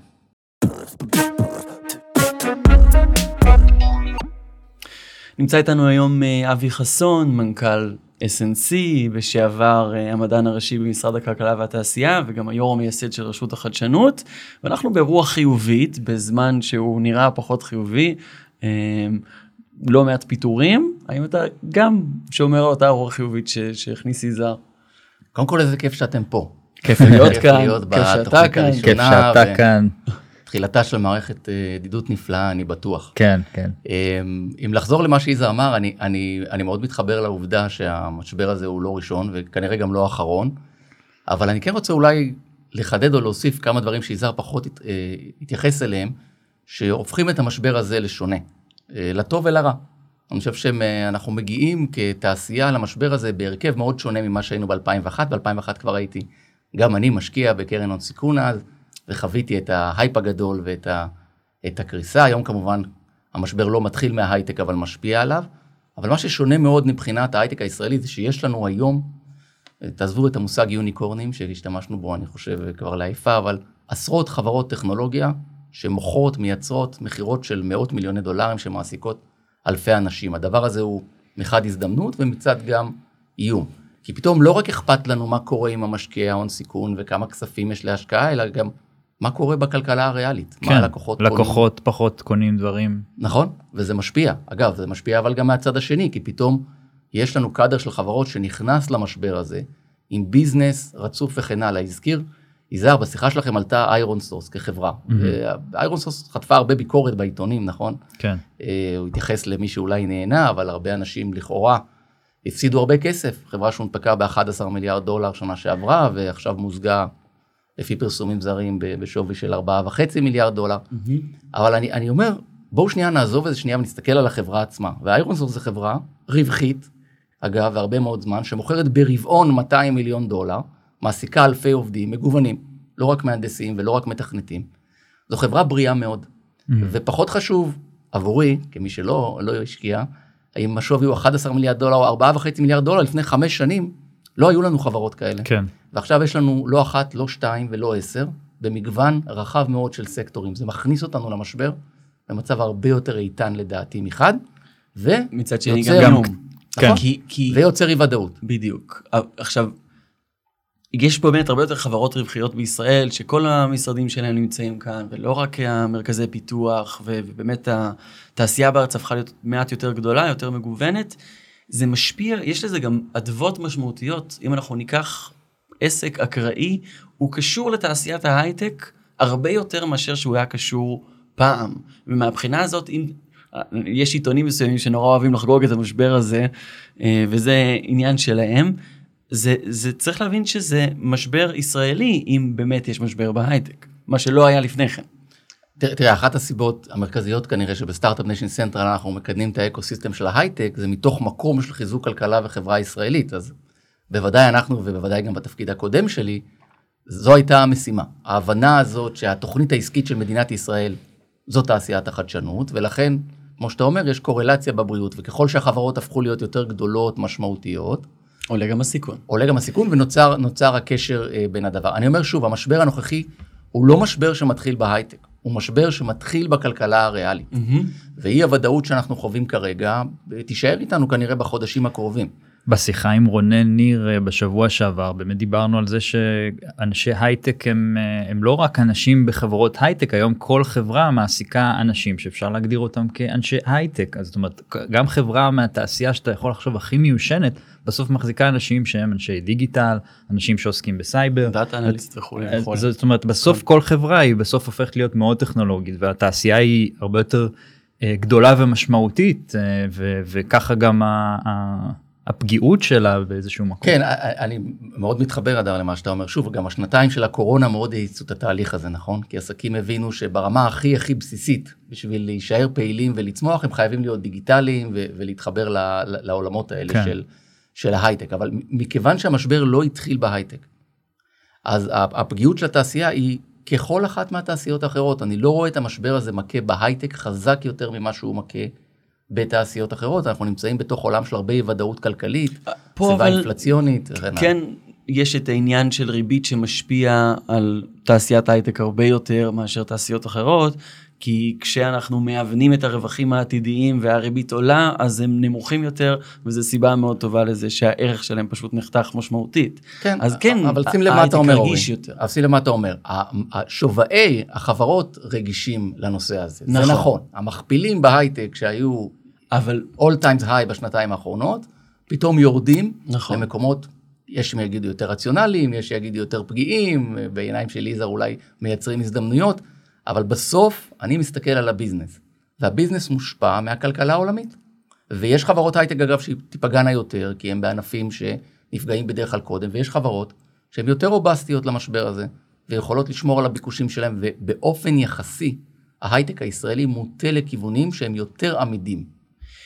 נמצא איתנו היום אבי חסון, מנכ"ל SNC, לשעבר המדען הראשי במשרד הכלכלה והתעשייה, וגם היו"ר המייסד של רשות החדשנות, ואנחנו ברוח חיובית, בזמן שהוא נראה פחות חיובי. לא מעט פיטורים, האם אתה גם שומר על אותה רוח חיובית שהכניס יזהר? קודם כל איזה כיף שאתם פה. כיף להיות כאן, כיף שאתה כאן. כיף שאתה כאן. תחילתה של מערכת אה, ידידות נפלאה, אני בטוח. כן, כן. אמ, אם לחזור למה שיזהר אמר, אני, אני, אני מאוד מתחבר לעובדה שהמשבר הזה הוא לא ראשון, וכנראה גם לא אחרון, אבל אני כן רוצה אולי לחדד או להוסיף כמה דברים שיזהר פחות הת, אה, התייחס אליהם, שהופכים את המשבר הזה לשונה. אה, לטוב ולרע. אני חושב שאנחנו מגיעים כתעשייה למשבר הזה בהרכב מאוד שונה ממה שהיינו ב-2001. ב-2001 כבר הייתי, גם אני משקיע בקרן הון סיכון אז, וחוויתי את ההייפ הגדול ואת ה, את הקריסה. היום כמובן המשבר לא מתחיל מההייטק אבל משפיע עליו. אבל מה ששונה מאוד מבחינת ההייטק הישראלי זה שיש לנו היום, תעזבו את המושג יוניקורנים שהשתמשנו בו אני חושב כבר לעיפה, אבל עשרות חברות טכנולוגיה שמוכרות, מייצרות מכירות של מאות מיליוני דולרים שמעסיקות אלפי אנשים. הדבר הזה הוא מחד הזדמנות ומצד גם איום. כי פתאום לא רק אכפת לנו מה קורה עם המשקיעי ההון סיכון וכמה כספים יש להשקעה, אלא גם מה קורה בכלכלה הריאלית. כן, מה הלקוחות לקוחות קונים. פחות קונים דברים. נכון, וזה משפיע. אגב, זה משפיע אבל גם מהצד השני, כי פתאום יש לנו קאדר של חברות שנכנס למשבר הזה עם ביזנס רצוף וכן הלאה. הזכיר יזהר, בשיחה שלכם עלתה ironSource כחברה. ironSource חטפה הרבה ביקורת בעיתונים, נכון? כן. אה, הוא התייחס למי שאולי נהנה, אבל הרבה אנשים לכאורה הפסידו הרבה כסף. חברה שהונפקה ב-11 מיליארד דולר שנה שעברה, ועכשיו מוזגה לפי פרסומים זרים בשווי של 4.5 מיליארד דולר. אבל אני, אני אומר, בואו שנייה נעזוב את זה שנייה ונסתכל על החברה עצמה. ואיירונסופט זו חברה רווחית, אגב, והרבה מאוד זמן, שמוכרת ברבעון 200 מיליון דולר, מעסיקה אלפי עובדים מגוונים, לא רק מהנדסים ולא רק מתכנתים. זו חברה בריאה מאוד. ופחות חשוב עבורי, כמי שלא לא השקיע, אם השווי הוא 11 מיליארד דולר או 4.5 מיליארד דולר לפני חמש שנים, לא היו לנו חברות כאלה. כן. ועכשיו יש לנו לא אחת, לא שתיים ולא עשר, במגוון רחב מאוד של סקטורים. זה מכניס אותנו למשבר במצב הרבה יותר איתן לדעתי מחד, ו... מצד שני יוצר- גם גם- כלום. נכון. כי, כי ויוצר אי ודאות. בדיוק. עכשיו, יש פה באמת הרבה יותר חברות רווחיות בישראל, שכל המשרדים שלהם נמצאים כאן, ולא רק המרכזי פיתוח, ובאמת התעשייה בארץ הפכה להיות מעט יותר גדולה, יותר מגוונת. זה משפיע, יש לזה גם אדוות משמעותיות. אם אנחנו ניקח עסק אקראי, הוא קשור לתעשיית ההייטק הרבה יותר מאשר שהוא היה קשור פעם. ומהבחינה הזאת, אם... יש עיתונים מסוימים שנורא אוהבים לחגוג את המשבר הזה, אה, וזה עניין שלהם. זה, זה צריך להבין שזה משבר ישראלי, אם באמת יש משבר בהייטק, מה שלא היה לפני כן. תראה, אחת הסיבות המרכזיות כנראה שב Start-Up Nation Central אנחנו מקדמים את האקוסיסטם של ההייטק, זה מתוך מקום של חיזוק כלכלה וחברה ישראלית. אז בוודאי אנחנו, ובוודאי גם בתפקיד הקודם שלי, זו הייתה המשימה. ההבנה הזאת שהתוכנית העסקית של מדינת ישראל זו תעשיית החדשנות, ולכן, כמו שאתה אומר, יש קורלציה בבריאות, וככל שהחברות הפכו להיות יותר גדולות, משמעותיות, עולה גם הסיכון. עולה גם הסיכון ונוצר נוצר הקשר אה, בין הדבר. אני אומר שוב, המשבר הנוכחי הוא לא משבר שמתחיל בהייטק, הוא משבר שמתחיל בכלכלה הריאלית. ואי הוודאות שאנחנו חווים כרגע, תישאר איתנו כנראה בחודשים הקרובים. בשיחה עם רונן ניר אה, בשבוע שעבר באמת דיברנו על זה שאנשי הייטק הם, אה, הם לא רק אנשים בחברות הייטק היום כל חברה מעסיקה אנשים שאפשר להגדיר אותם כאנשי הייטק אז זאת אומרת גם חברה מהתעשייה שאתה יכול לחשוב הכי מיושנת בסוף מחזיקה אנשים שהם אנשי דיגיטל אנשים שעוסקים בסייבר. data analyst וכולי. זאת אומרת בסוף כל חברה היא בסוף הופכת להיות מאוד טכנולוגית והתעשייה היא הרבה יותר אה, גדולה ומשמעותית ו- וככה גם ה- ה- הפגיעות שלה באיזשהו מקום. כן, אני מאוד מתחבר אדר למה שאתה אומר. שוב, גם השנתיים של הקורונה מאוד האיצו את התהליך הזה, נכון? כי עסקים הבינו שברמה הכי הכי בסיסית, בשביל להישאר פעילים ולצמוח, הם חייבים להיות דיגיטליים ו- ולהתחבר ל- לעולמות האלה כן. של, של ההייטק. אבל מכיוון שהמשבר לא התחיל בהייטק, אז הפגיעות של התעשייה היא ככל אחת מהתעשיות האחרות. אני לא רואה את המשבר הזה מכה בהייטק חזק יותר ממה שהוא מכה בתעשיות אחרות. אנחנו נמצאים בתוך עולם של הרבה אי ודאות כלכלית, פה סביבה אבל אינפלציונית. כן יש את העניין של ריבית שמשפיע על תעשיית הייטק הרבה יותר מאשר תעשיות אחרות, כי כשאנחנו מאבנים את הרווחים העתידיים והריבית עולה, אז הם נמוכים יותר, וזו סיבה מאוד טובה לזה שהערך שלהם פשוט נחתך משמעותית. כן, אז כן, אבל שים לב מה ההייטק אתה אומר, אורי. רגיש יותר. אבל שים לב מה אתה אומר. שוויי החברות רגישים לנושא הזה. נכון. זה נכון. המכפילים בהייטק שהיו אבל all times high בשנתיים האחרונות, פתאום יורדים נכון. למקומות, יש שיגידו יותר רציונליים, יש שיגידו יותר פגיעים, בעיניים של ליזר אולי מייצרים הזדמנויות, אבל בסוף אני מסתכל על הביזנס, והביזנס מושפע מהכלכלה העולמית. ויש חברות הייטק אגב שתיפגענה יותר, כי הם בענפים שנפגעים בדרך כלל קודם, ויש חברות שהן יותר רובסטיות למשבר הזה, ויכולות לשמור על הביקושים שלהם, ובאופן יחסי, ההייטק הישראלי מוטה לכיוונים שהם יותר עמידים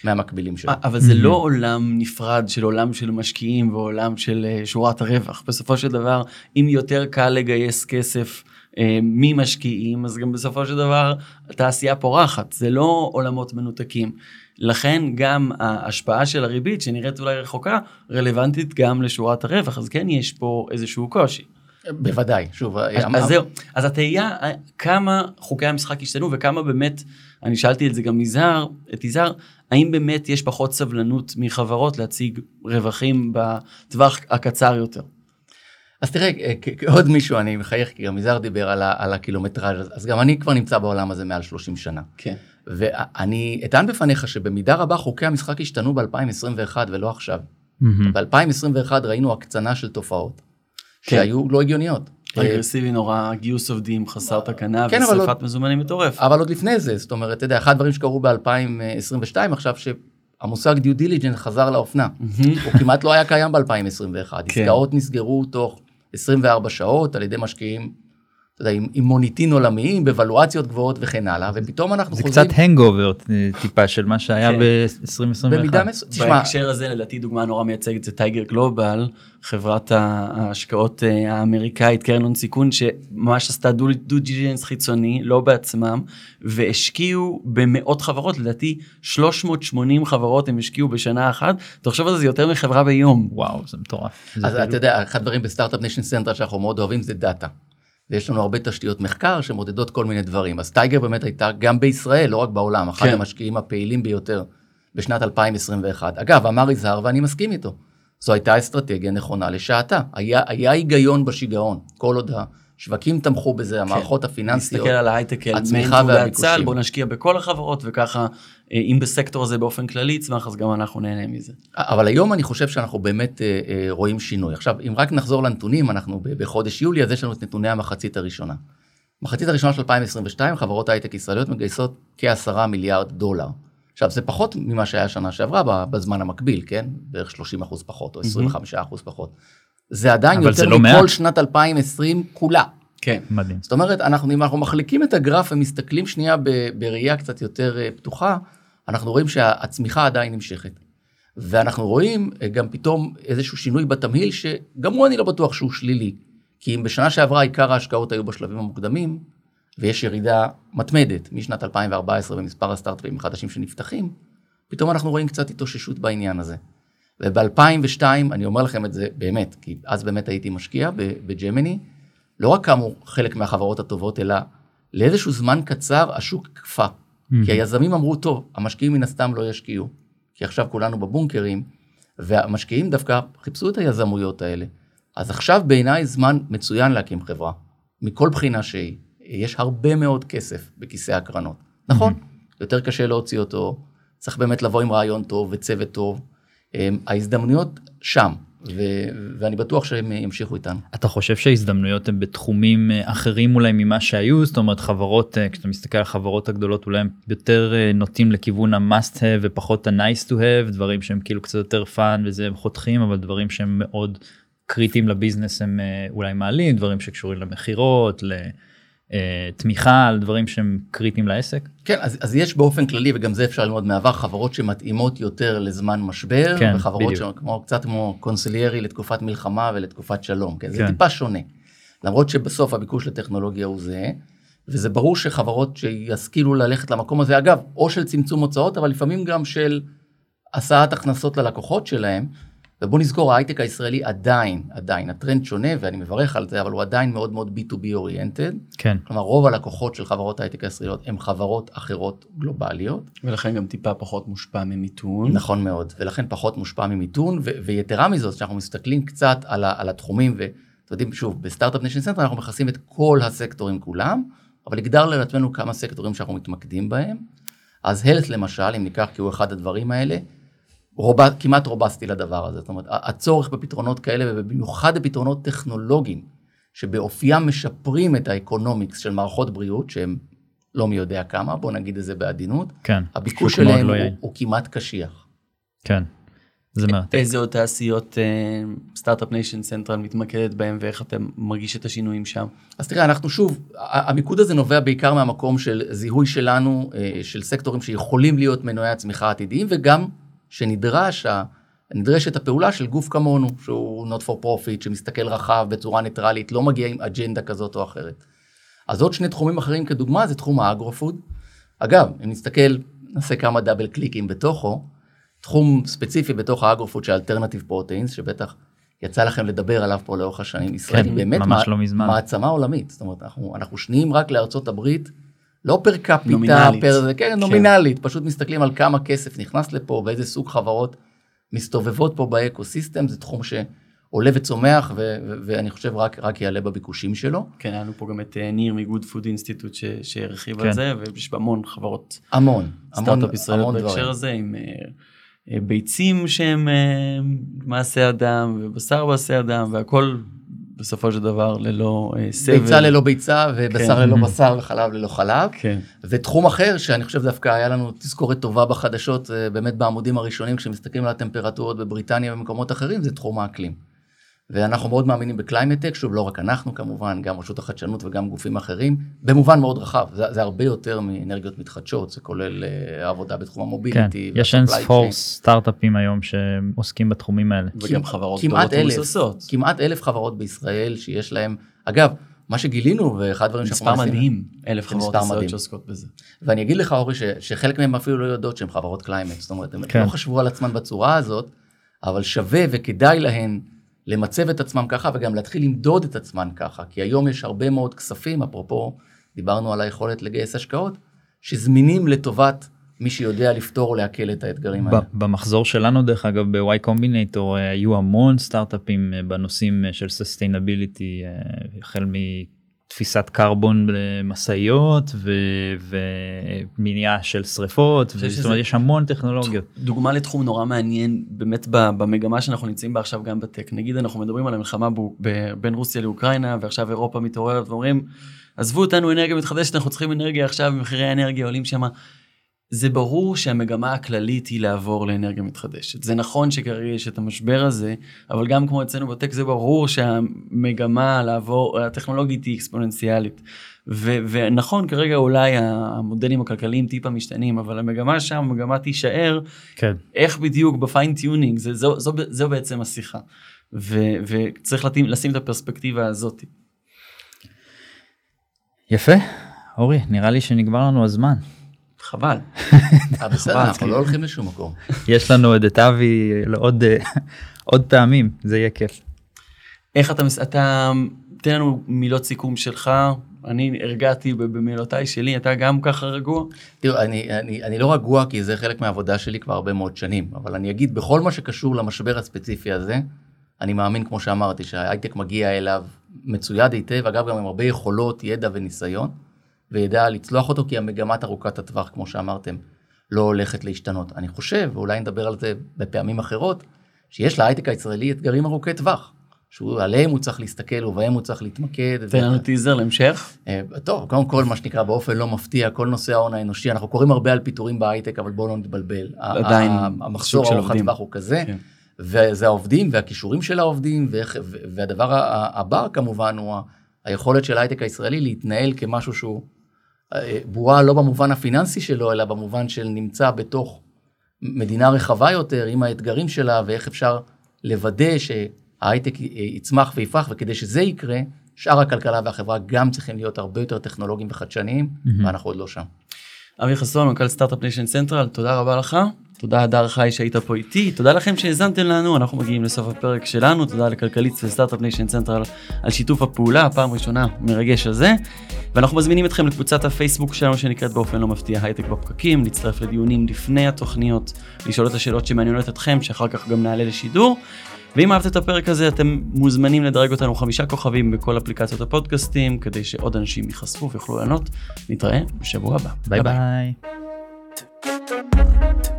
מהמקבילים שלו. אבל זה לא עולם נפרד של עולם של משקיעים ועולם של אה, שורת הרווח. בסופו של דבר, אם יותר קל לגייס כסף אה, ממשקיעים, אז גם בסופו של דבר התעשייה פורחת. זה לא עולמות מנותקים. לכן גם ההשפעה של הריבית, שנראית אולי רחוקה, רלוונטית גם לשורת הרווח. אז כן יש פה איזשהו קושי. בוודאי, שוב, אז, אמר- אז זהו, אז התהייה, אה, כמה חוקי המשחק השתנו וכמה באמת, אני שאלתי את זה גם מזהר, את יזהר, האם באמת יש פחות סבלנות מחברות להציג רווחים בטווח הקצר יותר? אז תראה, אה, כעוד מישהו, אני מחייך, כי גם יזהר דיבר על, על הקילומטראז', אז- גם אני כבר נמצא בעולם הזה מעל 30 שנה. כן. ואני אטען בפניך שבמידה רבה חוקי המשחק השתנו ב-2021 ולא עכשיו. מהמם. ב-2021 ראינו הקצנה של תופעות כן. שהיו לא הגיוניות. אגרסיבי נורא, גיוס עובדים חסר תקנה כן, ושרפת עוד- מזומנים מטורף. אבל עוד לפני זה, זאת אומרת, אתה יודע, אחד הדברים שקרו ב-2022 עכשיו, שהמושג due diligence חזר לאופנה. הוא כמעט לא היה קיים ב-2021. כן. עסקאות נסגרו תוך 24 שעות על ידי משקיעים, יודע, עם, עם מוניטין עולמיים, בוולואציות גבוהות וכן הלאה, ופתאום אנחנו זה חוזרים... קצת hangover טיפה של מה שהיה כן. ב-2021. במידה מסוימת, תשמע, בהקשר הזה לדעתי דוגמה נורא מייצגת זה Tiger Global, חברת ההשקעות אה, האמריקאית, קרן הון סיכון, שממש עשתה due diligence חיצוני, לא בעצמם, והשקיעו במאות חברות, לדעתי 380 חברות הם השקיעו בשנה אחת, תחשוב על זה, זה יותר מחברה ביום. וואו זה מטורף. זה אז כאילו- אתה יודע, אחד הדברים ב Start-Up Nation Central שאנחנו מאוד אוהבים זה דאטה. ויש לנו הרבה תשתיות מחקר שמודדות כל מיני דברים. אז Tiger באמת הייתה גם בישראל, לא רק בעולם, אחד כן. המשקיעים הפעילים ביותר בשנת 2021. אגב, אמר יזהר ואני מסכים איתו. זו הייתה אסטרטגיה נכונה לשעתה. היה, היה היגיון בשיגעון, כל עוד השווקים תמכו בזה, המערכות הפיננסיות. נסתכל על ההייטק הצמיחה והביקושים. בוא נשקיע בכל החברות, וככה, אה, אם בסקטור הזה באופן כללי יצמח, אז גם אנחנו נהנה מזה. אבל היום אני חושב שאנחנו באמת אה, אה, רואים שינוי. עכשיו, אם רק נחזור לנתונים, אנחנו בחודש יולי, אז יש לנו את נתוני המחצית הראשונה. מחצית הראשונה של 2022, חברות הייטק ישראליות מגייסות כ-10 מיליארד דולר. עכשיו, זה פחות ממה שהיה שנה שעברה בזמן המקביל, כן? בערך 30 אחוז פחות, או 25 אחוז פחות. זה עדיין אבל זה יותר לא מכל מעט. שנת 2020 כולה. כן. מדהים. זאת אומרת, אנחנו, אם אנחנו מחליקים את הגרף ומסתכלים שנייה ב- בראייה קצת יותר אה, פתוחה, אנחנו רואים שהצמיחה עדיין נמשכת. ואנחנו רואים אה, גם פתאום איזשהו שינוי בתמהיל, שגם הוא אני לא בטוח שהוא שלילי. כי אם בשנה שעברה עיקר ההשקעות היו בשלבים המוקדמים, ויש ירידה מתמדת משנת 2014 במספר הסטארט-אפים החדשים שנפתחים, פתאום אנחנו רואים קצת התאוששות בעניין הזה. וב-2002, אני אומר לכם את זה באמת, כי אז באמת הייתי משקיע בג'מיני, לא רק קמו חלק מהחברות הטובות, אלא לאיזשהו זמן קצר השוק קפא. כי היזמים אמרו, טוב, המשקיעים מן הסתם לא ישקיעו, כי עכשיו כולנו בבונקרים, והמשקיעים דווקא חיפשו את היזמויות האלה. אז עכשיו בעיניי זמן מצוין להקים חברה, מכל בחינה שהיא. יש הרבה מאוד כסף בכיסי הקרנות. נכון, יותר קשה להוציא אותו, צריך באמת לבוא עם רעיון טוב וצוות טוב. אמ, ההזדמנויות שם, ו- ואני בטוח שהם ימשיכו איתנו. אתה חושב שההזדמנויות הן בתחומים אה, אחרים אולי ממה שהיו זאת אומרת חברות אה, כשאתה מסתכל על החברות הגדולות אולי הם יותר אה, נוטים לכיוון ה-must have ופחות ה-nice to have דברים שהם כאילו קצת יותר fun וזה הם חותכים אבל דברים שהם מאוד קריטיים לביזנס הם אה, אולי מעלים דברים שקשורים למכירות לתמיכה על דברים שהם קריטיים לעסק. כן, אז, אז יש באופן כללי, וגם זה אפשר ללמוד מהעבר, חברות שמתאימות יותר לזמן משבר, כן, וחברות בדיוק. שכמו, קצת כמו קונסיליירי לתקופת מלחמה ולתקופת שלום, כן? זה כן. טיפה שונה. למרות שבסוף הביקוש לטכנולוגיה הוא זה, וזה ברור שחברות שישכילו ללכת למקום הזה, אגב, או של צמצום הוצאות, אבל לפעמים גם של השאת הכנסות ללקוחות שלהם, ובוא נזכור, ההייטק הישראלי עדיין, עדיין, הטרנד שונה, ואני מברך על זה, אבל הוא עדיין מאוד מאוד B2B oriented. כן. כלומר, רוב הלקוחות של חברות ההייטק הישראליות הם חברות אחרות גלובליות. ולכן גם טיפה פחות מושפע ממיתון. נכון מאוד, ולכן פחות מושפע ממיתון, ו- ויתרה מזאת, כשאנחנו מסתכלים קצת על, ה- על התחומים, ואתם יודעים, שוב, ב Start-Up Nation Central אנחנו מכסים את כל הסקטורים כולם, אבל הגדרנו לעצמנו כמה סקטורים שאנחנו מתמקדים בהם. אז health למשל, אם ניקח כי הוא אחד הדברים האלה, רוב, כמעט רובסטי לדבר הזה. זאת אומרת, הצורך בפתרונות כאלה, ובמיוחד בפתרונות טכנולוגיים, שבאופיים משפרים את ה economics של מערכות בריאות, שהם לא מי יודע כמה, בוא נגיד את זה בעדינות, כן. הביקוש שלהם לא הוא. הוא כמעט קשיח. כן. זה מרתק. איזה עוד תעשיות Start-Up Nation Central מתמקדת בהם ואיך אתה מרגיש את השינויים שם? אז תראה, אנחנו שוב, המיקוד הזה נובע בעיקר מהמקום של זיהוי שלנו, אה, של סקטורים שיכולים להיות מנועי הצמיחה העתידיים, וגם שנדרש, נדרשת הפעולה של גוף כמונו, שהוא not for profit, שמסתכל רחב בצורה ניטרלית, לא מגיע עם אג'נדה כזאת או אחרת. אז עוד שני תחומים אחרים כדוגמה, זה תחום ה agro-food. אגב, אם נסתכל, נעשה כמה double קליקים בתוכו, תחום ספציפי בתוך ה agro-food של alternative proteins, שבטח יצא לכם לדבר עליו פה לאורך השנים. ישראל כן, היא באמת ממש מע- לא מזמן. מעצמה עולמית. זאת אומרת, אנחנו, אנחנו שניים רק לארצות הברית, לא per capita, נומינלית. per זה, כן, נומינלית, פשוט מסתכלים על כמה כסף נכנס לפה ואיזה סוג חברות מסתובבות פה ב ecosystem, זה תחום שעולה וצומח, ו- ו- ואני חושב רק, רק יעלה בביקושים שלו. כן, היה לנו פה גם את אה, ניר מ Good Food Institute שהרחיב כן. על זה, ויש המון חברות המון, המון, המון בהקשר דברים. הזה, עם אה, אה, ביצים שהם מעשה אדם, ובשר מעשה אדם, והכל בסופו של דבר ללא אה, סבל. ביצה ללא ביצה, ובשר כן. ללא בשר, וחלב ללא חלב. כן. ותחום אחר שאני חושב דווקא היה לנו תזכורת טובה בחדשות, זה באמת בעמודים הראשונים כשמסתכלים על הטמפרטורות בבריטניה ובמקומות אחרים, זה תחום האקלים. ואנחנו מאוד מאמינים ב climate-tech, שוב, לא רק אנחנו כמובן, גם רשות החדשנות וגם גופים אחרים, במובן מאוד רחב, זה, זה הרבה יותר מאנרגיות מתחדשות, זה כולל uh, עבודה בתחום כן, המוביליטי. יש אין ספור סטארט-אפים היום שעוסקים בתחומים האלה. וגם חברות כמעט גדולות אלף, ומבוססות. כמעט אלף חברות בישראל שיש להם, אגב, מה שגילינו, ואחד הדברים שאנחנו מספר מנסים- מדהים, אלף חברות מספר ישראליות מדהים. שעוסקות בזה. ואני אגיד לך, אורי, ש, שחלק מהם אפילו לא יודעות שהן חברות climate, זאת אומרת, הם כן. לא חשבו על עצמן בצורה הזאת, אבל שווה וכדאי להן למצב את עצמם ככה וגם להתחיל למדוד את עצמן ככה, כי היום יש הרבה מאוד כספים, אפרופו, דיברנו על היכולת לגייס השקעות, שזמינים לטובת מי שיודע לפתור או להקל את האתגרים האלה. במחזור שלנו דרך אגב ב-Y Combinator אה, היו המון סטארט-אפים אה, בנושאים אה, של sustainability החל מתפיסת קרבון למשאיות ומניעה של שריפות זאת אומרת יש המון טכנולוגיות. דוגמה לתחום נורא מעניין באמת במגמה שאנחנו נמצאים בה עכשיו גם בטק. נגיד אנחנו מדברים על המלחמה בין רוסיה לאוקראינה ועכשיו אירופה מתעוררת ואומרים עזבו אותנו אנרגיה מתחדשת אנחנו צריכים אנרגיה עכשיו מחירי האנרגיה עולים שם. זה ברור שהמגמה הכללית היא לעבור לאנרגיה מתחדשת. זה נכון שכרגע יש את המשבר הזה, אבל גם כמו אצלנו בטק זה ברור שהמגמה לעבור, הטכנולוגית היא אקספוננציאלית. ו- ונכון כרגע אולי המודלים הכלכליים טיפה משתנים, אבל המגמה שם, המגמה תישאר, כן. איך בדיוק ב fine-tuning, זה, זו, זו, זו בעצם השיחה. ו, וצריך להתאים, לשים את הפרספקטיבה הזאת. יפה אורי נראה לי שנגמר לנו הזמן חבל. בסדר, אנחנו. לא הולכים לשום מקום. יש לנו עוד את אבי לעוד עוד פעמים זה יהיה כיף. איך אתה, אתה, תן לנו מילות סיכום שלך, אני הרגעתי במילותיי שלי, אתה גם ככה רגוע? תראו, אני, אני, אני לא רגוע כי זה חלק מהעבודה שלי כבר הרבה מאוד שנים, אבל אני אגיד, בכל מה שקשור למשבר הספציפי הזה, אני מאמין, כמו שאמרתי, שההייטק מגיע אליו מצויד היטב, אגב, גם עם הרבה יכולות, ידע וניסיון, וידע לצלוח אותו, כי המגמת ארוכת הטווח, כמו שאמרתם, לא הולכת להשתנות. אני חושב, ואולי נדבר על זה בפעמים אחרות, שיש להייטק הישראלי אתגרים ארוכי טווח, שעליהם הוא צריך להסתכל ובהם הוא צריך להתמקד. תן לנו טיזר להמשך. אה, טוב, קודם כל, מה שנקרא, באופן לא מפתיע, כל נושא ההון האנושי, אנחנו קוראים הרבה על פיטורים בהייטק, אבל בואו לא נתבלבל. עדיין המחסור ארוך. הטווח הוא כזה, כן. וזה העובדים והכישורים של העובדים, ואיך- והדבר הבא כמובן הוא היכולת של ההייטק הישראלי להתנהל כמשהו שהוא בועה לא במובן הפיננסי שלו, אלא במובן של נמצא בתוך מדינה רחבה יותר, עם האתגרים שלה, ואיך אפשר לוודא שההייטק י- יצמח ויפרח, וכדי שזה יקרה, שאר הכלכלה והחברה גם צריכים להיות הרבה יותר טכנולוגיים וחדשניים, ואנחנו עוד לא שם. אבי חסון, מנכ"ל Start-Up Nation Central, תודה רבה לך. תודה הדר חי שהיית פה איתי, תודה לכם שהאזנתם לנו, אנחנו מגיעים לסוף הפרק שלנו, תודה לכלכליסט ו Start-Up Nation Central על שיתוף הפעולה, פעם ראשונה מרגש הזה. ואנחנו מזמינים אתכם לקבוצת הפייסבוק שלנו שנקראת באופן לא מפתיע הייטק בפקקים, להצטרף לדיונים לפני התוכניות, לשאול את השאלות שמעניינות אתכם, שאחר כך גם נעלה לשידור. ואם אהבת את הפרק הזה אתם מוזמנים לדרג אותנו חמישה כוכבים בכל אפליקציות הפודקאסטים כדי שעוד אנשים ייחשפו ויוכלו לענות. נתראה בשבוע הבא. ביי ביי. Thank